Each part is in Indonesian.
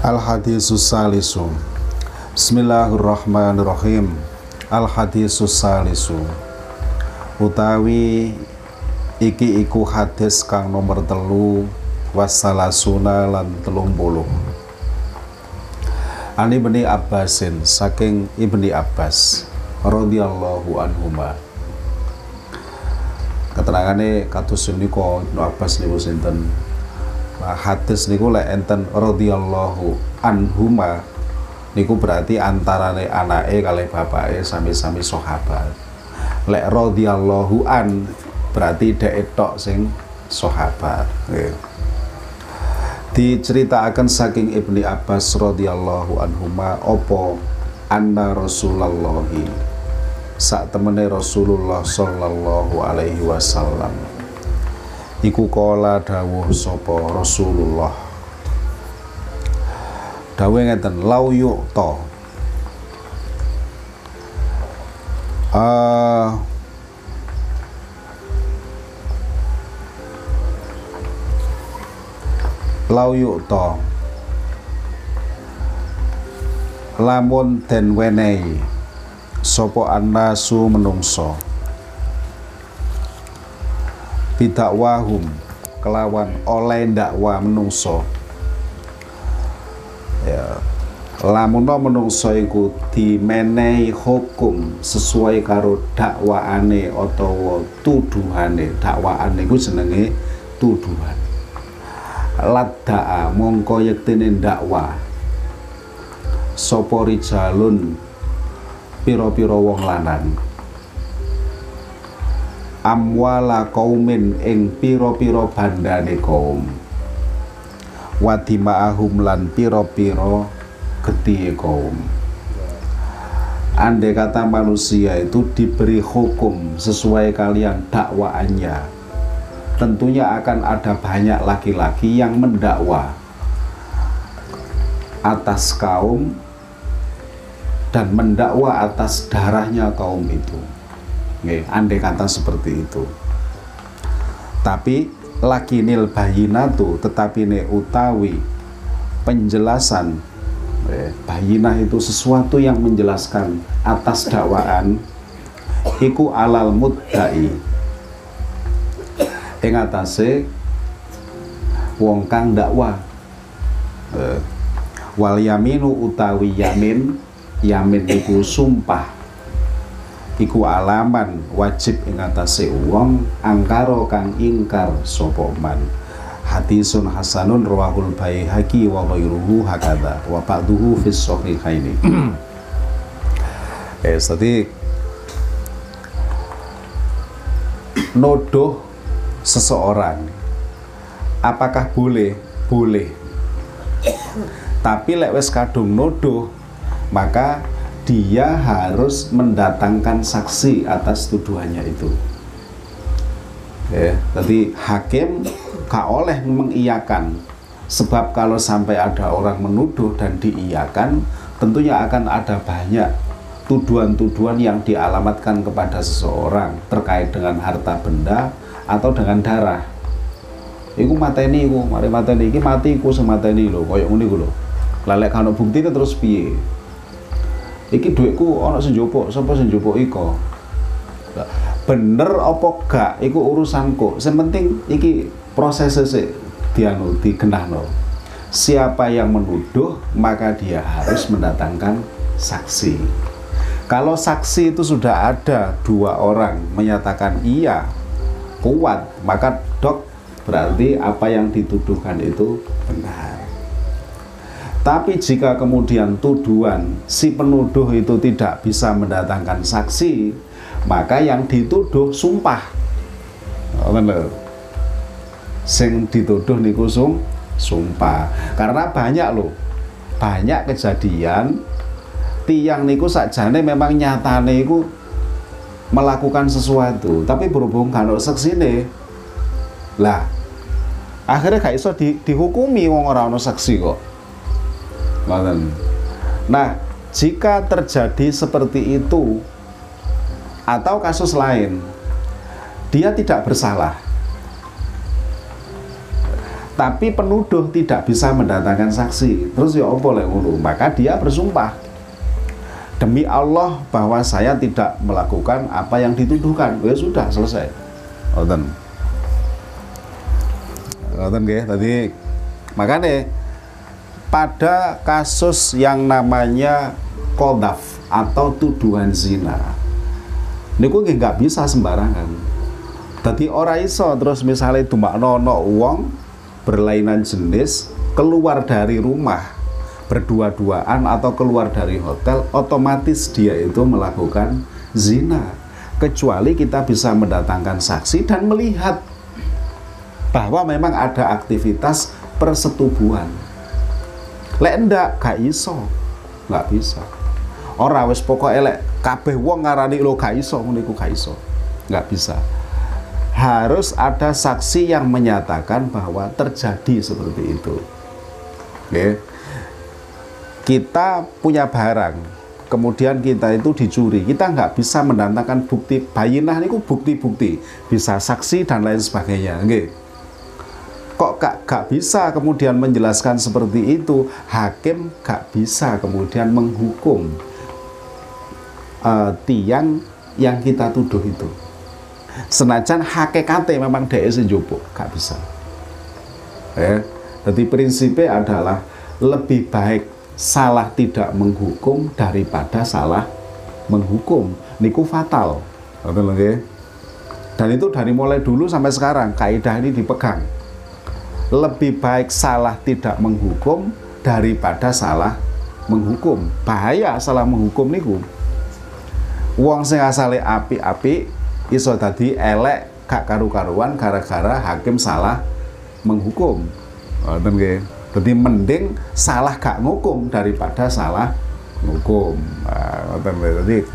Al hadisus salisu. Bismillahirrahmanirrahim. Al hadisus salisu. Utawi iki iku hadis kang nomor telu wasalasuna lan telung puluh Ani bani Abbasin saking ibni Abbas radhiyallahu anhuma keterangane kados menika Ibnu Abbas niku sinten Nah, hadis niku lek enten radhiyallahu anhuma niku berarti antarane anake kali bapake sami-sami sahabat. Lek radhiyallahu an berarti dhek tok sing sahabat. Diceritakan saking Ibni Abbas radhiyallahu anhuma opo anna Rasulullah sak temene Rasulullah sallallahu alaihi wasallam. Iku kala dawuh sapa Rasulullah. Dawuh ngeten lau yukta uh, lau yukta lamun den wenehi sapa annasu menungso? Bidakwahum kelawan oleh dakwa menungso. Ya. Lamunna menungso iku dimenehi hukum sesuai karo dakwaane utawa tuduhane. Dakwaane iku jenenge tuduhan. Ladda'a mongko yektene dakwa sapa rijalun pira-pira wong lanang. Amwala kaumin ing pira-pira bandane kaum. Wadima'ahum lan pira-pira getihe kaum. Andai kata manusia itu diberi hukum sesuai kalian dakwaannya tentunya akan ada banyak laki-laki yang mendakwa atas kaum dan mendakwa atas darahnya kaum itu Nggih, andai kata seperti itu. Tapi lakinil bayinatu tetapi ne utawi penjelasan eh, bayinah itu sesuatu yang menjelaskan atas dakwaan iku alal muddai ing atase wong kang dakwa eh, wal yaminu utawi yamin yamin iku sumpah. Iku alaman wajib ing atase wong angkara kang ingkar sapa man. Hadisun hasanun rawahul baihaqi wa ghairuhu hakadha. Wa ba'duhu fis sahihaini. Eh tadi nodoh seseorang apakah boleh? Boleh. Tapi lek wis kadung nodoh maka dia harus mendatangkan saksi atas tuduhannya itu. Ya, jadi hakim gak oleh mengiyakan sebab kalau sampai ada orang menuduh dan diiyakan tentunya akan ada banyak tuduhan-tuduhan yang dialamatkan kepada seseorang terkait dengan harta benda atau dengan darah. Iku mateni iku, mari mateni iki mati iku semateni lho, koyo ngene iku lho. Lalek kalau bukti terus piye? Iki duitku ana sing njupuk sapa iko? Bener apa gak? Iku urusanku. Sing penting iki prosesnya sih dianu dikenahno siapa yang menuduh maka dia harus mendatangkan saksi. Kalau saksi itu sudah ada dua orang menyatakan iya kuat maka dok berarti apa yang dituduhkan itu benar tapi jika kemudian tuduhan si penuduh itu tidak bisa mendatangkan saksi, maka yang dituduh sumpah. Benar. Sing dituduh niku sum, sumpah. Karena banyak loh, banyak kejadian tiang niku sakjane memang nyatane niku melakukan sesuatu, tapi berhubung kan saksi nih, lah akhirnya gak iso di, dihukumi wong ora ono saksi kok Nah, jika terjadi seperti itu atau kasus lain, dia tidak bersalah. tapi penuduh tidak bisa mendatangkan saksi. Terus ya apa lek ngono? Maka dia bersumpah. Demi Allah bahwa saya tidak melakukan apa yang dituduhkan. Ya sudah selesai. Ngoten ngoten nggih tadi makanya pada kasus yang namanya kodaf atau tuduhan zina. Niku nggak bisa sembarangan. Tadi orang iso terus misalnya cuma nono uang berlainan jenis keluar dari rumah berdua-duaan atau keluar dari hotel otomatis dia itu melakukan zina. Kecuali kita bisa mendatangkan saksi dan melihat bahwa memang ada aktivitas persetubuhan lek ndak gak iso nggak bisa orang wis pokok elek kabeh wong ngarani lo gak iso ngono gak iso nggak bisa harus ada saksi yang menyatakan bahwa terjadi seperti itu. Oke. Kita punya barang, kemudian kita itu dicuri, kita nggak bisa mendatangkan bukti bayinah itu bukti-bukti, bisa saksi dan lain sebagainya. Oke. Kok gak, gak bisa kemudian menjelaskan seperti itu, hakim gak bisa kemudian menghukum uh, tiang yang kita tuduh itu. Senajan hakikate memang dhek sing njupuk gak bisa. Ya jadi prinsipnya adalah lebih baik salah tidak menghukum daripada salah menghukum. Niku fatal. Dan itu dari mulai dulu sampai sekarang kaidah ini dipegang lebih baik salah tidak menghukum daripada salah menghukum. Bahaya salah menghukum niku. Wong sing asale api-api iso tadi elek gak karu-karuan gara-gara hakim salah menghukum. Ngoten nggih. Jadi mending salah gak ngukum daripada salah ngukum. Jadi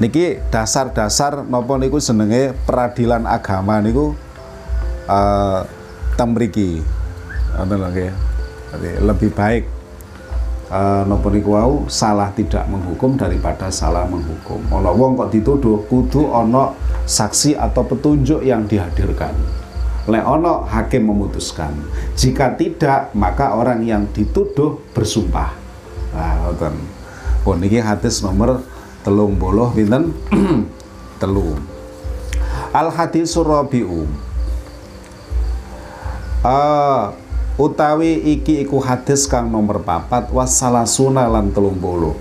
niki dasar-dasar nopo niku senenge peradilan agama niku uh, temriki ngoten nggih lebih baik uh, wau salah tidak menghukum daripada salah menghukum. Ono wong kok dituduh kudu ono saksi atau petunjuk yang dihadirkan. Lek ono hakim memutuskan. Jika tidak, maka orang yang dituduh bersumpah. Nah, ngoten. Oh niki hadis nomor telung boloh pinten? telu. Al hadis surabiu. Uh, utawi iki iku hadis kang nomor papat wasalasuna lan telung bolo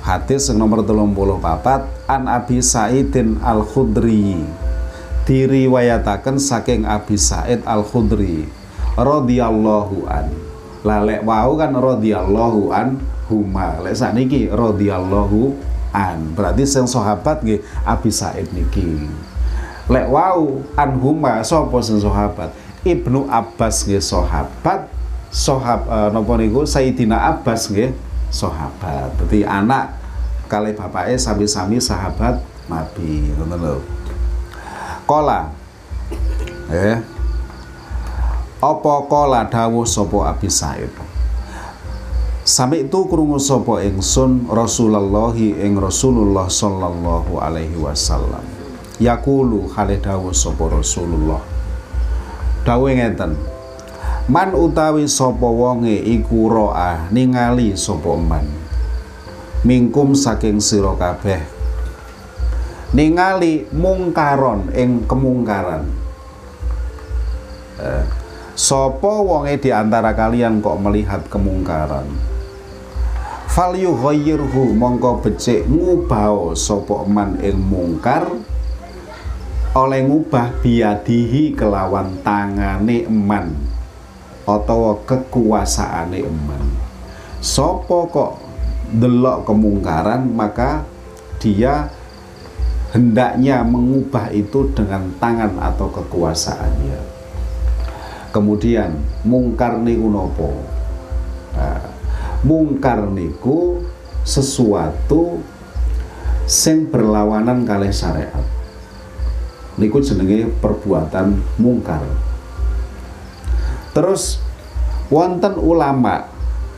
hadis yang nomor telung bolo papat an Abi Sa'idin al Khudri diriwayataken saking Abi Sa'id al Khudri radhiyallahu an. Lalek wau kan radhiyallahu an huma. Lek sakniki radhiyallahu an. Berarti sing sahabat nggih Abi Sa'id niki. Lek wau an huma sapa sing sahabat Ibnu Abbas nggih sahabat. Sohab uh, napa niku? Sayyidina Abbas nggih sahabat. Dadi anak kali bapaknya sami-sami sahabat Nabi. Ngoten lho. Kola. Eh. Apa kola dawuh sapa Abi Said? Sami itu krungu sapa ingsun Rasulullah ing Rasulullah sallallahu alaihi wasallam. Yaqulu hale dawuh sapa Rasulullah dawuh ngeten. Man utawi sapa wonge iku roa ningali sapa man? Mingkum saking sira kabeh. Ningali mungkaron ing kemungkaran. Eh, sapa wonge di antara kalian kok melihat kemungkaran? Fal yughayyirhu mongko becik ngubah sapa man ing mungkar oleh ngubah biadihi kelawan tangane eman atau kekuasaane eman. Sopo kok delok kemungkaran maka dia hendaknya mengubah itu dengan tangan atau kekuasaannya. Kemudian mungkar niku nopo? Nah, mungkar niku sesuatu sing berlawanan kali syariat niku jenenge perbuatan mungkar terus wonten ulama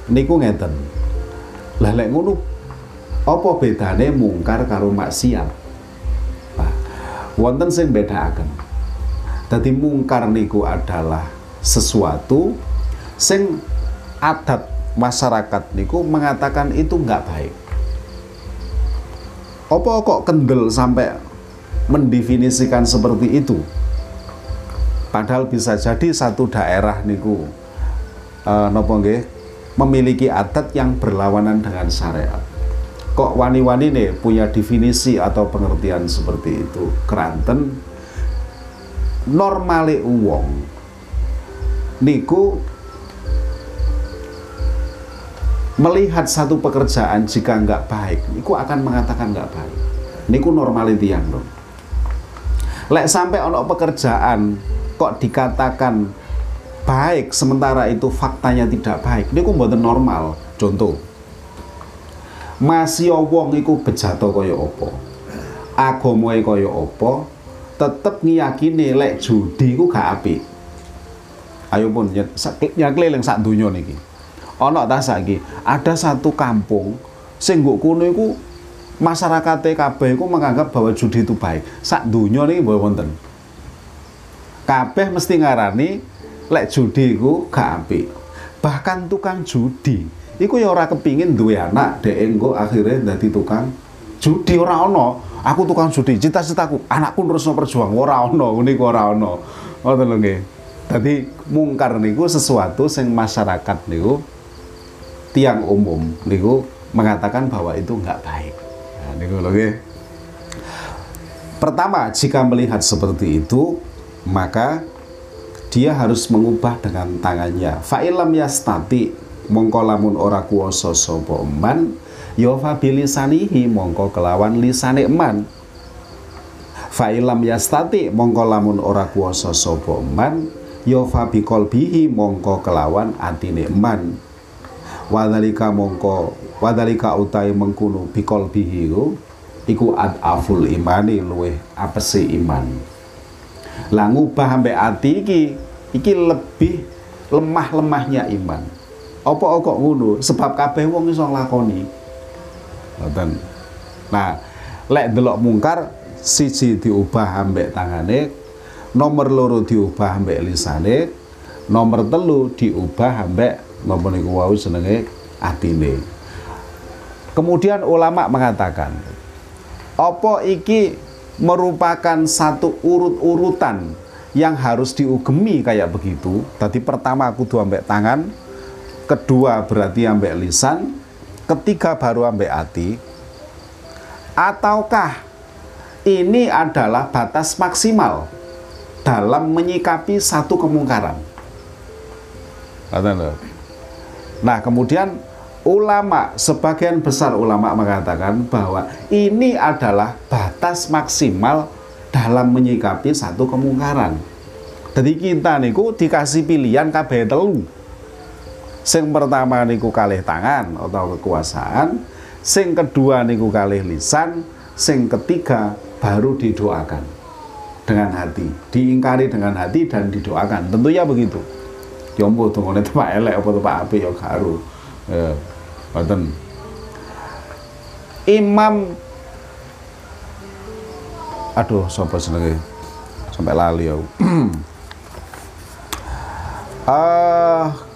niku ngeten lah lek ngono apa bedane mungkar karo maksiat nah, wonten sing bedakaken Jadi mungkar niku adalah sesuatu sing adat masyarakat niku mengatakan itu nggak baik. Apa kok kendel sampai mendefinisikan seperti itu? Padahal bisa jadi satu daerah niku uh, nopo memiliki adat yang berlawanan dengan syariat. Kok wani-wani nih punya definisi atau pengertian seperti itu? Keranten normale uwong niku melihat satu pekerjaan jika nggak baik, niku akan mengatakan nggak baik. Niku normali tiang dong. Lek sampai ono pekerjaan kok dikatakan baik sementara itu faktanya tidak baik. Ini kok mboten normal. Contoh masih wong iku bejato kaya apa? Agamae kaya apa? Tetep ngiyakini lek judi ku gak apik. Ayo pun yang keliling sak donya niki. Ana ta ada satu kampung sing kono iku masyarakate kabeh iku menganggap bahwa judi itu baik sak donya niki mboten wonten kabeh mesti ngarani lek judi iku gak apik. Bahkan tukang judi iku ya ora kepingin duwe anak dhek akhirnya dadi tukang judi ora ono. Aku tukang judi, cita-citaku anakku terusno perjuang ora ono, niku ora ono. Ngoten lho nggih. Dadi mungkar niku sesuatu sing masyarakat niku tiang umum niku mengatakan bahwa itu nggak baik. Niku nggih. Pertama, jika melihat seperti itu, maka dia harus mengubah dengan tangannya. Fa'ilam yastati mongko lamun ora kuwasa sapa eman ya fa bilisanihi mongko kelawan lisane eman fa'ilam yastati mongko lamun ora kuwasa eman ya fa biqalbihi mongko kelawan atine eman wadalika mongko wadalika utai mengkunu biqalbihi iku ad aful imani luweh apese iman lah ngubah ambek ati iki iki lebih lemah-lemahnya iman. Apa kok ngono? Sebab kabeh wong iso nglakoni. Nah, lek delok mungkar siji diubah ambek tangane, nomor loro diubah ambek lisane, nomor telu diubah ambek napa niku wau jenenge atine. Kemudian ulama mengatakan, apa iki merupakan satu urut-urutan yang harus diugemi kayak begitu. Tadi pertama aku dua ambek tangan, kedua berarti ambek lisan, ketiga baru ambek hati. Ataukah ini adalah batas maksimal dalam menyikapi satu kemungkaran? Nah, kemudian ulama, sebagian besar ulama mengatakan bahwa ini adalah batas maksimal dalam menyikapi satu kemungkaran. Jadi kita niku dikasih pilihan kabeh telu. Sing pertama niku kalih tangan atau kekuasaan, sing kedua niku kalih lisan, sing ketiga baru didoakan dengan hati, diingkari dengan hati dan didoakan. Tentunya begitu. Ya ampun dongane tepak elek apa tepak apik ya garu. Ngoten. Imam Aduh, sapa senenge? Sampai lali aku. uh,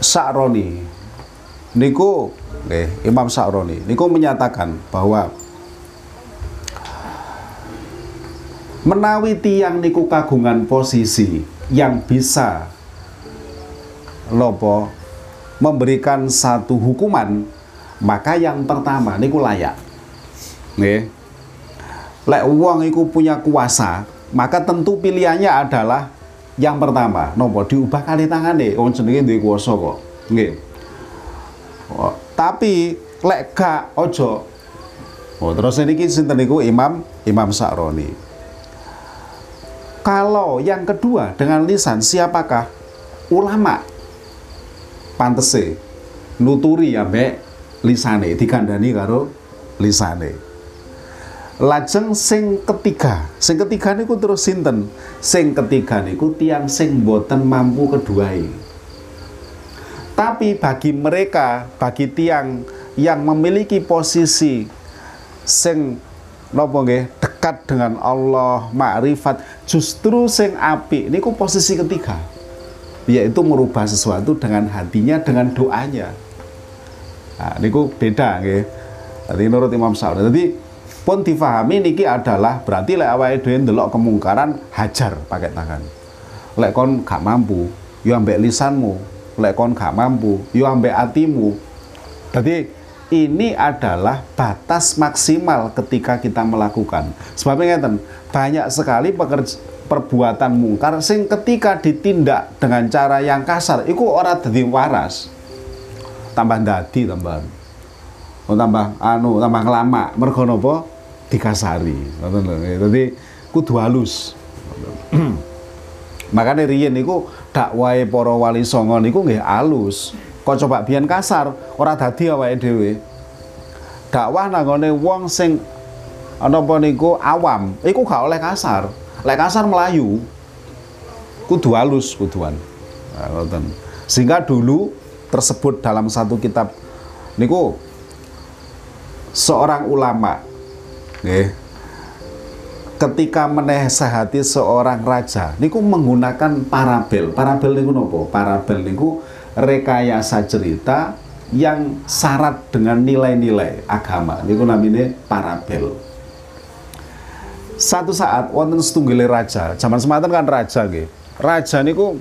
Sa'roni niku nggih Imam Sa'roni niku menyatakan bahwa menawi tiang niku kagungan posisi yang bisa lopo memberikan satu hukuman maka yang pertama niku layak. Nih lek uang iku punya kuasa maka tentu pilihannya adalah yang pertama nopo diubah kali tangan nih wong jenenge duwe kuasa kok. Nggih. Oh, tapi lek gak ojo. Oh terus ini sinten niku? Imam Imam Sa'roni kalau yang kedua dengan lisan siapakah? Ulama. Pantese nuturi ya mbek lisane dikandani karo lisane. Lajeng sing ketiga, sing ketiga niku terus sinten? Sing ketiga niku tiang sing boten mampu keduai. Tapi bagi mereka, bagi tiang yang memiliki posisi sing napa nggih dekat dengan Allah, makrifat, justru sing apik niku posisi ketiga. Yaitu merubah sesuatu dengan hatinya, dengan doanya. Nah, niku beda nggih. Tadi menurut Imam Syafi'i. Jadi pun difahami niki adalah berarti lek awake dhewe ndelok kemungkaran hajar pakai tangan. Lek kon gak mampu, yo ambek lisanmu. Lek kon gak mampu, yo ambek atimu. Jadi ini adalah batas maksimal ketika kita melakukan. Sebabnya ngeten, banyak sekali pekerja, perbuatan mungkar sing ketika ditindak dengan cara yang kasar itu orang jadi waras. Tambah dadi tambah. Oh, tambah anu tambah lama mergo napa dikasari. Lho. Dadi kudu halus. Makanya riyen niku dakwahe para wali songo niku nggih halus kok coba biyen kasar ora dadi awake dhewe. Dakwah nangone wong sing apa niku awam. Iku gak oleh kasar. Lek kasar melayu kudu halus kuduan nah, sehingga dulu tersebut dalam satu kitab niku seorang ulama nggih ketika menasehati seorang raja niku menggunakan parabel. Parabel niku nopo? Parabel niku rekayasa cerita yang syarat dengan nilai-nilai agama. Niku namanya parabel. Satu saat wonten setunggile raja. Zaman sematan kan raja nggih. Raja niku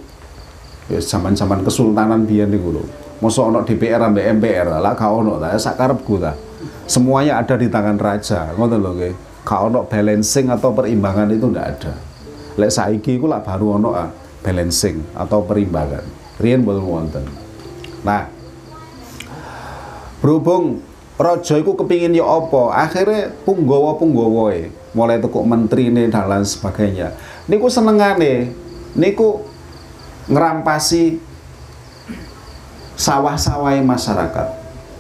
ya zaman-zaman kesultanan biyen niku lho. Mosok ono DPR sampai MPR lah gak ono ta sak karepku ta. Semuanya ada di tangan raja ngoten lho nggih. Gak ono balancing atau perimbangan itu ndak ada. Lek saiki iku lah baru ono ah, balancing atau perimbangan riyen boten wonten. Nah berhubung raja iku kepingin ya apa akhirnya punggawa punggawa mulai tekuk menteri nih dan lain sebagainya. Niku senengane niku ngerampasi sawah-sawah masyarakat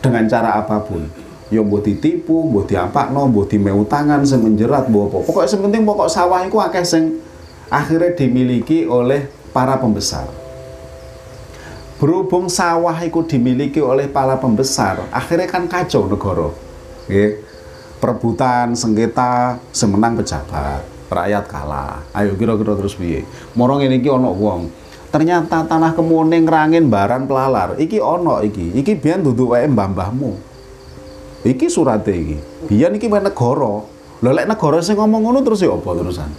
dengan cara apa pun. Ya mbok ditipu, mbok diampakno, mbok dimeu tangan sing menjerat, mbok apa. Pokoknya sing pokok sawah iku akeh akhirnya dimiliki oleh para pembesar berhubung sawah itu dimiliki oleh para pembesar akhirnya kan kacau negara. Oke. perebutan sengketa semenang pejabat rakyat kalah. Ayo kira-kira terus piye? Morong ini ki ono wong. Ternyata tanah kemuning rangin baran pelalar. Iki ono iki. Iki biyen duduk wae mbah-mbahmu. Iki surate iki. Biyen iki wae negara. Lho lek negara sing ngomong ngono terus ya apa terusan?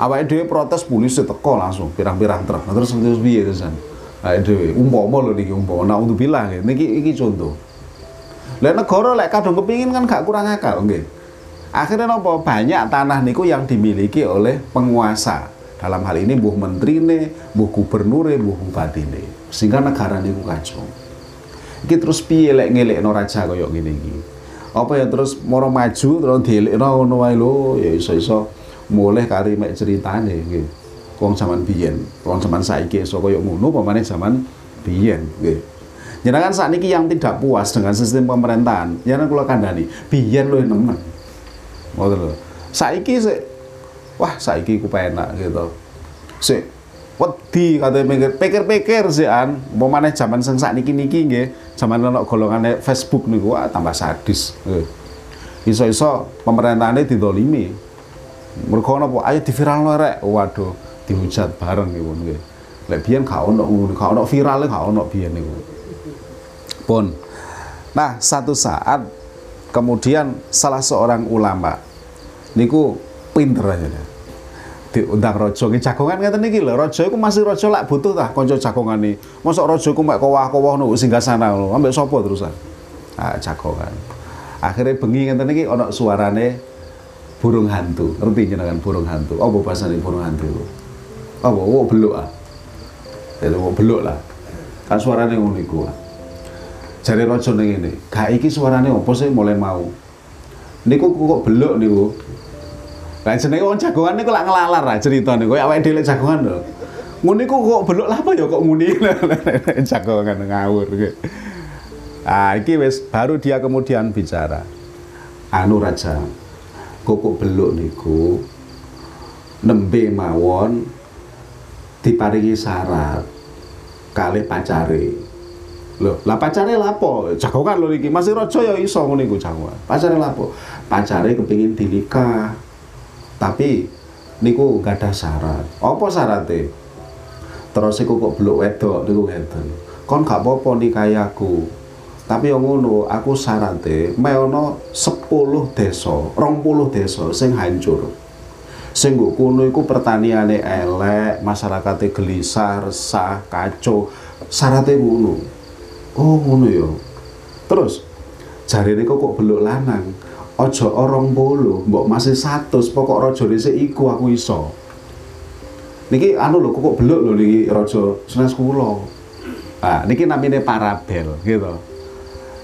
Awake dhewe protes polisi teko langsung pirang-pirang truk. Terus terus piye terusan awake dhewe umpama lho niki nak untuk bilang niki iki contoh. Lek negara lek kadung kepingin kan gak kurang akal nggih. Akhirnya nopo banyak tanah niku yang dimiliki oleh penguasa. Dalam hal ini buh menteri nih, buh gubernur buh bupati nih, sehingga negara niku kacau. Iki terus piye lek no raja kaya ngene iki. Apa ya terus moro maju terus dielekno ngono wae ya iso-iso. Mulai kari mek ceritane nggih wong zaman biyen. Wong zaman saiki iso kaya ngono pamane zaman biyen nggih. Jenengan saat ini yang tidak puas dengan sistem pemerintahan, jangan kula kandani, biyen lho nemen. Ngoten lho. Saiki sik wah saiki ku penak gitu. Sik wedi katanya mikir pikir-pikir sih an. Mau mana zaman sing sak niki nggih zaman ono golongan Facebook niku wah tambah sadis iso-iso pemerintahane didolimi. Mergo napa ayo diviralno rek. Waduh dihujat bareng iku nggih. Lek biyen gak ono ngono, gak ono virale gak ono biyen. Pun. Nah, satu saat kemudian salah seorang ulama niku pinter aja diundang raja ki jagongan ngeten niki lho. Raja iku masih raja lak butuh tah kanca jagongane. Mosok raja iku mek kowah-kowah nunggu singgah sana lho ambek sapa terusan? Ah jagongan. Akhirnya bengi ngeten niki ana suarane burung hantu. Ngerti jenengan burung hantu? Apa bahasane burung hantu apa oh beluk ah. Jadi mau beluk lah. Kan suaranya ngono iku jare raja ning ngene. Gak iki suarane apa sih mulai mau? Niku kok beluk niku? Lah jenenge wong jagongan niku lak ngelalar ah cerita niku awake dhewe jagongan lho. Ngono iku kok beluk lah apa ya kok muni jagongan ngawur. Ah iki wis baru dia kemudian bicara. Anu raja, kok beluk niku? Nembe mawon diparingi syarat kali pacare Loh, lah pacare lapo? Jagongan lho iki. Masih raja ya iso ngono iku jagongan. Pacare lapo? Pacare kepengin dinikah. Tapi niku gak ada syarat. Apa syaratnya? Terus iku kok beluk wedok niku ngeten. Kon gak apa-apa nikahi aku. Tapi yang ngono, aku syaratnya meono 10 desa, 20 desa sing hancur. Sing nggo kono iku pertaniane elek, masyarakatnya gelisah, resah, kacau. Syaratnya ngono. Oh, ngono ya. Terus jarine kok kok beluk lanang. Ojo orang bolo, mbok masih satu, pokok rojo dhisik iku aku iso. Niki anu lho kok beluk lho niki raja senes kula. Ah, niki namine parabel gitu.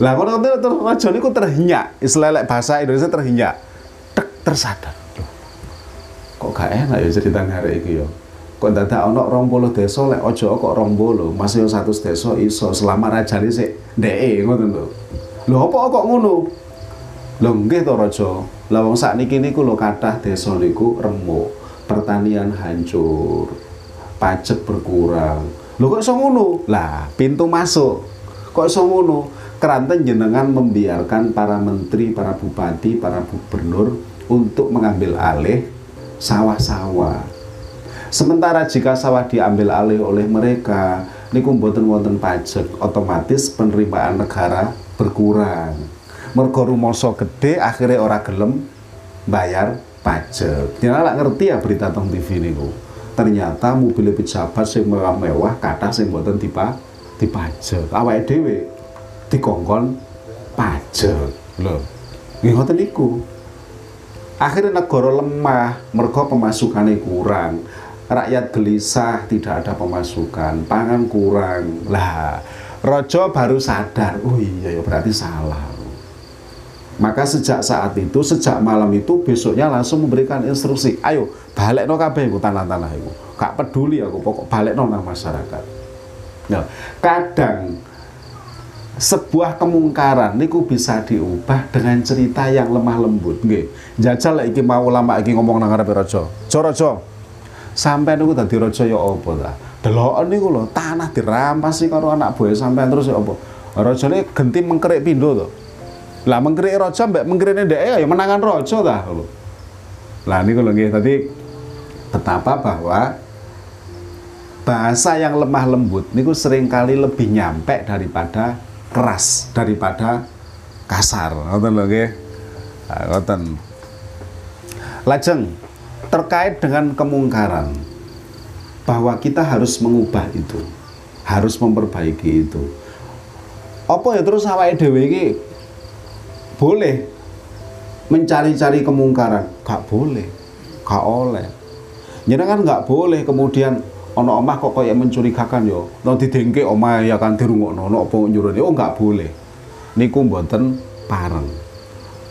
Lah kono terus raja niku terhinyak, istilah bahasa Indonesia terhinyak. Tek tersadar. Kok gak enak ya cerita hari iki ya. Kok dadak ana 20 desa lek aja kok 20, masih 100 desa iso selama rajane sik ndeke ngoten lho. Lho apa kok ngono? Lho nggih to raja. Lah wong sakniki niku lho kathah desa niku remuk, pertanian hancur, pajak berkurang. Lho kok iso ngono? Lah, pintu masuk. Kok iso ngono? Keranten jenengan membiarkan para menteri, para bupati, para gubernur untuk mengambil alih sawah-sawah. Sementara jika sawah diambil alih oleh mereka, niku mboten wonten pajak, otomatis penerimaan negara berkurang mergo rumoso gede akhirnya ora gelem bayar pajak. Dia lah ngerti ya berita tentang TV niku. Ternyata mobil pejabat sing mewah-mewah kata sing mboten dipa dipajak. Awake dhewe dikongkon pajak. Lho. Nggih ngoten niku. Akhirnya negara lemah, mergo pemasukannya kurang. Rakyat gelisah, tidak ada pemasukan, pangan kurang. Lah, Rojo baru sadar, oh iya ya berarti salah. Maka sejak saat itu, sejak malam itu besoknya langsung memberikan instruksi, ayo balik no kabeh tanah-tanah itu. Gak peduli aku, pokok balik no masyarakat. Nah, kadang sebuah kemungkaran niku bisa diubah dengan cerita yang lemah lembut nggih. Jajal iki mau ulama iki ngomong nang ngarepe raja. Jo raja. Sampai niku dadi raja ya apa ta? Deloken niku lho, tanah dirampas karo anak buah sampean terus ya apa? Rajane genti mengkerik pindho to. Lah mengkrik raja mbak mengkrikne ndek ya menangan raja ta lho. Lah niku lho nggih tadi betapa bahwa bahasa yang lemah lembut niku sering kali lebih nyampe daripada keras daripada kasar. Ngoten lho nggih. Nah, ngoten. Lajeng terkait dengan kemungkaran bahwa kita harus mengubah itu harus memperbaiki itu. Apa ya terus awake dhewe iki boleh mencari-cari kemungkaran? Gak boleh gak oleh. Kan gak boleh kemudian ono omah kok kayak mencurigakan yo. No didengke omah ya kan dirungokno. Ono apa nyuruh oh gak boleh. Niku mboten pareng.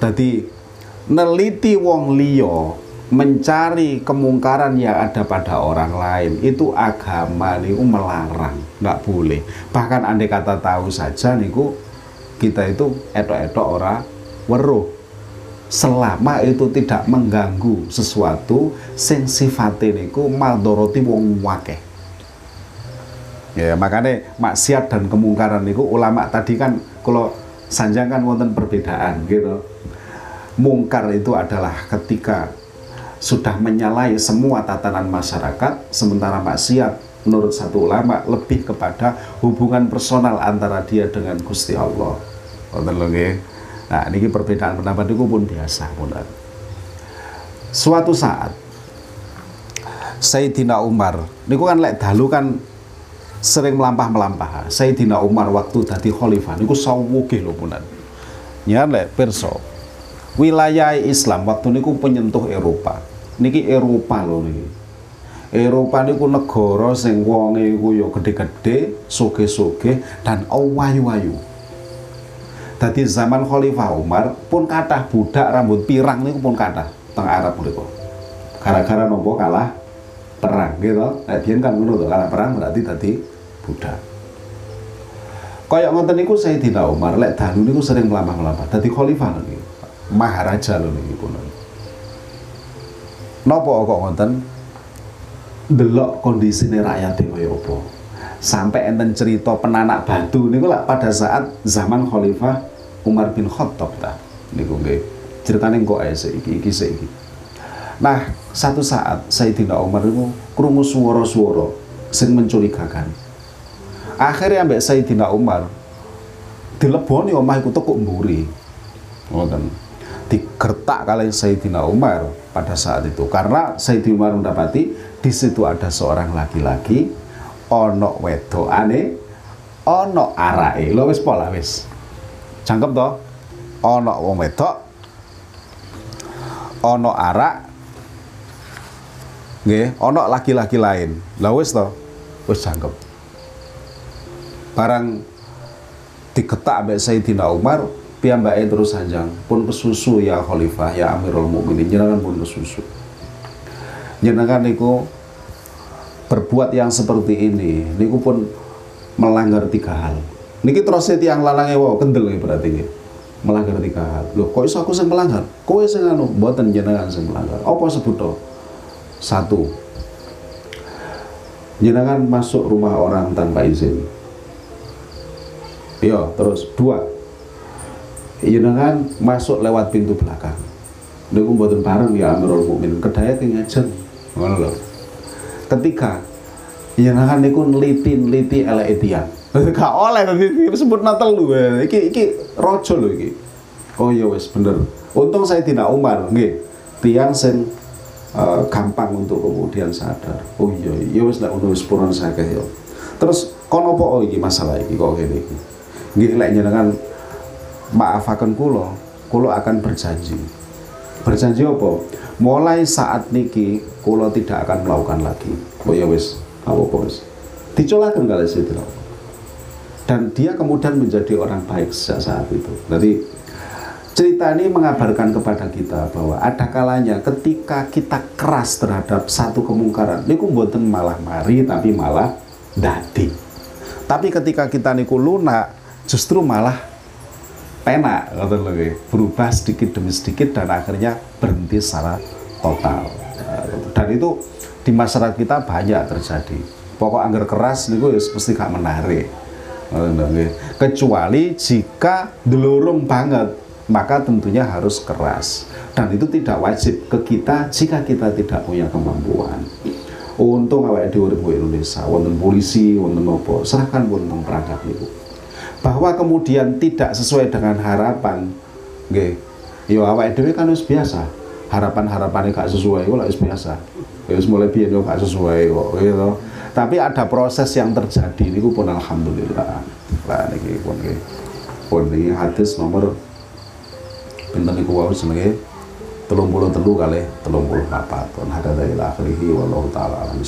Dadi neliti wong liya mencari kemungkaran yang ada pada orang lain. Itu agama niku melarang. Nggak boleh. Bahkan andai kata tahu saja niku kita itu etok-etok ora weruh selama itu tidak mengganggu sesuatu sing sifatnya niku maldoroti wong wakeh ya makanya maksiat dan kemungkaran niku ulama tadi kan kalau sanjang kan wonten perbedaan gitu. Mungkar itu adalah ketika sudah menyalahi semua tatanan masyarakat sementara maksiat menurut satu ulama lebih kepada hubungan personal antara dia dengan Gusti Allah. Wonten lho Nah, ini perbedaan pendapat itu pun biasa. Benar. Suatu saat, Sayyidina Umar, ini kan lek dalu kan sering melampah-melampah. Sayyidina Umar waktu tadi khalifah, ini sawuge lho punan. Ya lek perso. Wilayah Islam waktu ini penyentuh Eropa. Niki Eropa loh niki. Eropa niku negara sing wonge iku ya gede-gede, soge-soge dan awayu-ayu. Dadi zaman Khalifah Umar pun kathah budak rambut pirang niku pun kathah teng Arab niku. Gara-gara nopo kalah perang gitu. Nek biyen kan to, kalah perang berarti tadi budak. Kayak ngoten niku Sayyidina Umar lek dalu niku sering melampah-melampah. Dadi khalifah niku. Maharaja lho niki pun. Napa kok ngoten? Delok kondisine rakyat kaya apa? Sampai enten cerita penanak batu niku lah pada saat zaman Khalifah Umar bin Khattab ta. Niku nggih. Ceritane kok ae iki iki iki nah satu saat Sayyidina Umar itu krungu swara-swara sing mencurigakan. Akhirnya ambek Sayyidina Umar dileboni omah iku tekuk mburi. Ngoten. Digertak kali Sayyidina Umar pada saat itu. Karena Sayyidina Umar mendapati di situ ada seorang laki-laki ono wedokane ono arae lo wis pola wis. Cangkep toh ono wong wedok ono arak nggih ono laki-laki lain. Lah wis toh wis cangkep barang diketak ambek Sayyidina Umar piyambake terus sanjang pun kesusu ya khalifah ya amirul mukminin. Jenengan pun kesusu jenengan niku berbuat yang seperti ini niku pun melanggar tiga hal. Niki terus tiang lanangnya wow kendel nih berarti ini melanggar tiga hal. Loh kok iso aku sing melanggar? Kowe sing anu mboten jenengan sing melanggar. Apa sebut to? Satu jenengan masuk rumah orang tanpa izin. Iya terus. Dua jenengan masuk lewat pintu belakang. Niku mboten bareng ya Amirul Mukminin. Kedaya ki ngajeng. Ngono ketiga jenengan niku neliti-neliti eleke tiyang gak oleh tadi sebut natal lu iki iki rojo lho iki. Oh iya wes bener. Untung saya tidak Umar nggih. Tiang sing uh, gampang untuk kemudian sadar. Oh iya iya wes lek ono wis purun sakeh yo. Terus kono apa oh iki masalah iki kok ngene iki? Nggih lek jenengan maafaken kula kula akan berjanji. Berjanji apa mulai saat niki kula tidak akan melakukan lagi. Oh ya wis apa wis. Dicolakan kali Sayyidina dan dia kemudian menjadi orang baik sejak saat itu. Jadi cerita ini mengabarkan kepada kita bahwa ada kalanya ketika kita keras terhadap satu kemungkaran niku mboten malah mari tapi malah dadi. Tapi ketika kita niku lunak justru malah penak. Berubah sedikit demi sedikit dan akhirnya berhenti secara total dan itu di masyarakat kita banyak terjadi. Pokok anggar keras niku ya mesti gak menarik. Kecuali jika delurung banget maka tentunya harus keras. Dan itu tidak wajib ke kita jika kita tidak punya kemampuan. Untung awake dhewe Indonesia wonten polisi wonten apa serahkan wonten perangkat niku. Bahwa kemudian tidak sesuai dengan harapan nggih. Yo ya dhewe kan wis biasa harapan-harapannya gak sesuai kok wis biasa. Ya wis mulai biyen yo gak sesuai kok gitu. Tapi ada proses yang terjadi niku pun alhamdulillah. Lah niki pun nggih. Pun niki hadis nomor pinten niku wau jenenge? 33 kali 34 pun hadza ila akhirih wallahu taala alam